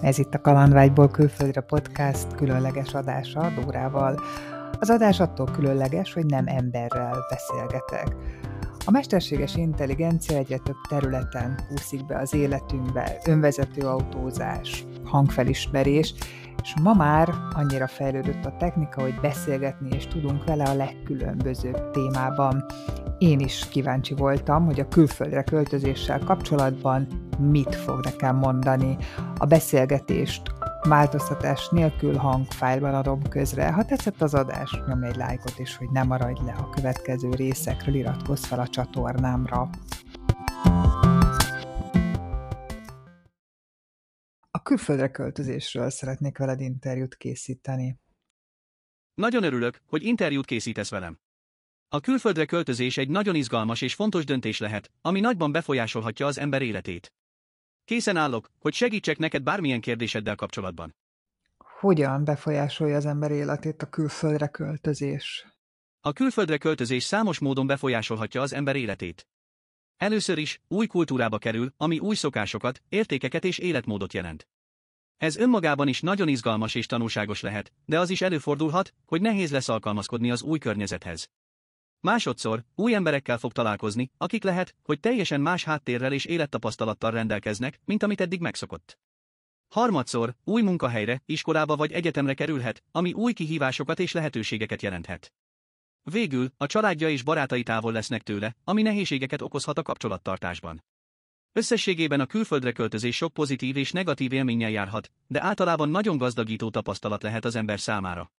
Ez itt a Kalandvágyból külföldre podcast különleges adása Dórával. Az adás attól különleges, hogy nem emberrel beszélgetek. A mesterséges intelligencia egyre több területen kúszik be az életünkbe, önvezető autózás, hangfelismerés, és ma már annyira fejlődött a technika, hogy beszélgetni és tudunk vele a legkülönbözőbb témában. Én is kíváncsi voltam, hogy a külföldre költözéssel kapcsolatban mit fog nekem mondani. A beszélgetést változtatás nélkül hangfájlban adom közre. Ha tetszett az adás, nyomj egy lájkot, és hogy ne maradj le a következő részekről, iratkozz fel a csatornámra. Külföldre költözésről szeretnék veled interjút készíteni. Nagyon örülök, hogy interjút készítesz velem. A külföldre költözés egy nagyon izgalmas és fontos döntés lehet, ami nagyban befolyásolhatja az ember életét. Készen állok, hogy segítsek neked bármilyen kérdéseddel kapcsolatban. Hogyan befolyásolja az ember életét a külföldre költözés? A külföldre költözés számos módon befolyásolhatja az ember életét. Először is új kultúrába kerül, ami új szokásokat, értékeket és életmódot jelent. Ez önmagában is nagyon izgalmas és tanulságos lehet, de az is előfordulhat, hogy nehéz lesz alkalmazkodni az új környezethez. Másodszor, új emberekkel fog találkozni, akik lehet, hogy teljesen más háttérrel és élettapasztalattal rendelkeznek, mint amit eddig megszokott. Harmadszor, új munkahelyre, iskolába vagy egyetemre kerülhet, ami új kihívásokat és lehetőségeket jelenthet. Végül, a családja és barátai távol lesznek tőle, ami nehézségeket okozhat a kapcsolattartásban. Összességében a külföldre költözés sok pozitív és negatív élménnyel járhat, de általában nagyon gazdagító tapasztalat lehet az ember számára.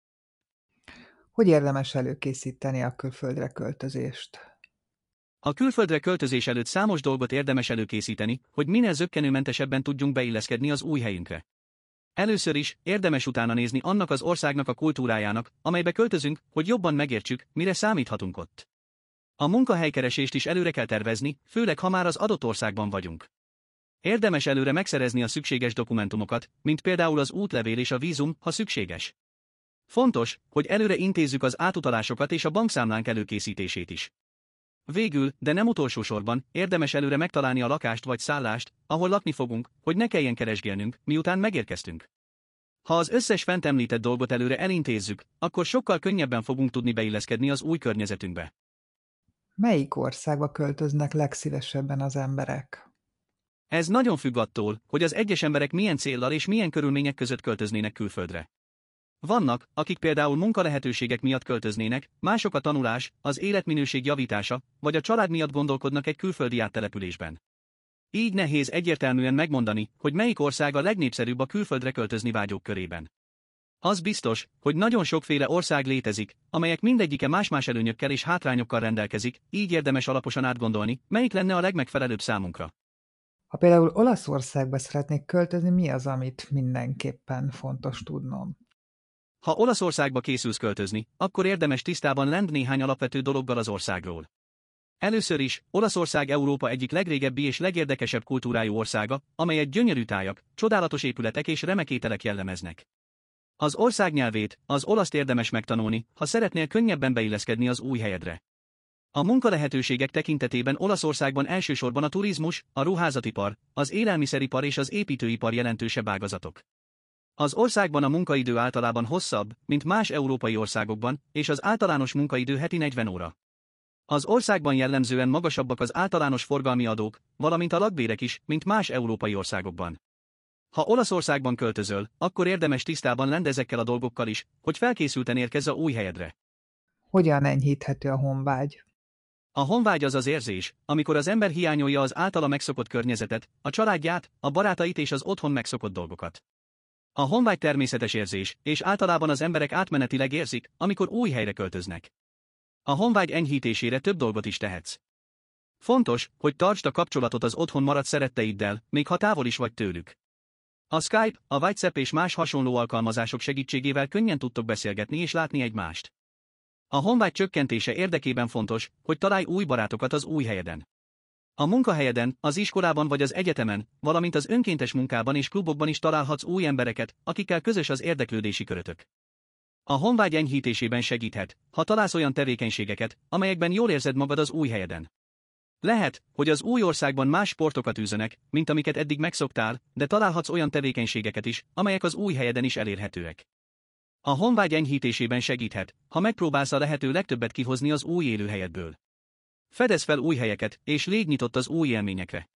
Hogy érdemes előkészíteni a külföldre költözést? A külföldre költözés előtt számos dolgot érdemes előkészíteni, hogy minél zöggenőmentesebben tudjunk beilleszkedni az új helyünkre. Először is, érdemes utána nézni annak az országnak a kultúrájának, amelybe költözünk, hogy jobban megértsük, mire számíthatunk ott. A munkahelykeresést is előre kell tervezni, főleg ha már az adott országban vagyunk. Érdemes előre megszerezni a szükséges dokumentumokat, mint például az útlevél és a vízum, ha szükséges. Fontos, hogy előre intézzük az átutalásokat és a bankszámlánk előkészítését is. Végül, de nem utolsó sorban, érdemes előre megtalálni a lakást vagy szállást, ahol lakni fogunk, hogy ne kelljen keresgélnünk, miután megérkeztünk. Ha az összes fent említett dolgot előre elintézzük, akkor sokkal könnyebben fogunk tudni beilleszkedni az új környezetünkbe. Melyik országba költöznek legszívesebben az emberek? Ez nagyon függ attól, hogy az egyes emberek milyen céllal és milyen körülmények között költöznének külföldre. Vannak, akik például munkalehetőségek miatt költöznének, mások a tanulás, az életminőség javítása, vagy a család miatt gondolkodnak egy külföldi áttelepülésben. Így nehéz egyértelműen megmondani, hogy melyik ország a legnépszerűbb a külföldre költözni vágyók körében. Az biztos, hogy nagyon sokféle ország létezik, amelyek mindegyike más-más előnyökkel és hátrányokkal rendelkezik, így érdemes alaposan átgondolni, melyik lenne a legmegfelelőbb számunkra. Ha például Olaszországba szeretnék költözni, mi az, amit mindenképpen fontos tudnom? Ha Olaszországba készülsz költözni, akkor érdemes tisztában lend néhány alapvető dologgal az országról. Először is, Olaszország Európa egyik legrégebbi és legérdekesebb kultúrájú országa, amelyet gyönyörű tájak, csodálatos épületek és remek ételek jellemeznek. Az ország nyelvét, az olaszt érdemes megtanulni, ha szeretnél könnyebben beilleszkedni az új helyedre. A munkalehetőségek tekintetében Olaszországban elsősorban a turizmus, a ruházatipar, az élelmiszeripar és az építőipar jelentősebb ágazatok. Az országban a munkaidő általában hosszabb, mint más európai országokban, és az általános munkaidő heti 40 óra. Az országban jellemzően magasabbak az általános forgalmi adók, valamint a lakbérek is, mint más európai országokban. Ha Olaszországban költözöl, akkor érdemes tisztában lend ezekkel a dolgokkal is, hogy felkészülten érkezz a új helyedre. Hogyan enyhíthető a honvágy? A honvágy az az érzés, amikor az ember hiányolja az általa megszokott környezetet, a családját, a barátait és az otthon megszokott dolgokat. A honvágy természetes érzés, és általában az emberek átmenetileg érzik, amikor új helyre költöznek. A honvágy enyhítésére több dolgot is tehetsz. Fontos, hogy tartsd a kapcsolatot az otthon maradt szeretteiddel, még ha távol is vagy tőlük. A Skype, a WhatsApp és más hasonló alkalmazások segítségével könnyen tudtok beszélgetni és látni egymást. A honvágy csökkentése érdekében fontos, hogy találj új barátokat az új helyeden. A munkahelyeden, az iskolában vagy az egyetemen, valamint az önkéntes munkában és klubokban is találhatsz új embereket, akikkel közös az érdeklődési körötök. A honvágy enyhítésében segíthet, ha találsz olyan tevékenységeket, amelyekben jól érzed magad az új helyeden. Lehet, hogy az új országban más sportokat űzönek, mint amiket eddig megszoktál, de találhatsz olyan tevékenységeket is, amelyek az új helyeden is elérhetőek. A honvágy enyhítésében segíthet, ha megpróbálsz a lehető legtöbbet kihozni az új élőhelyedből. Fedez fel új helyeket, és légy nyitott az új élményekre.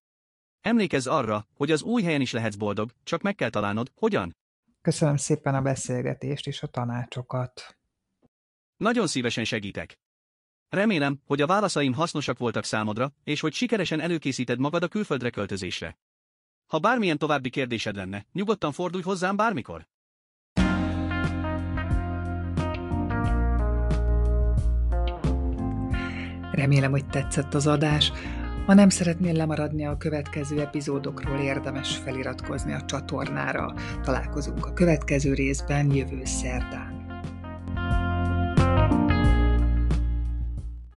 Emlékezz arra, hogy az új helyen is lehetsz boldog, csak meg kell találnod, hogyan. Köszönöm szépen a beszélgetést és a tanácsokat. Nagyon szívesen segítek. Remélem, hogy a válaszaim hasznosak voltak számodra, és hogy sikeresen előkészíted magad a külföldre költözésre. Ha bármilyen további kérdésed lenne, nyugodtan fordulj hozzám bármikor. Remélem, hogy tetszett az adás. Ha nem szeretnél lemaradni a következő epizódokról, érdemes feliratkozni a csatornára. Találkozunk a következő részben jövő szerdán.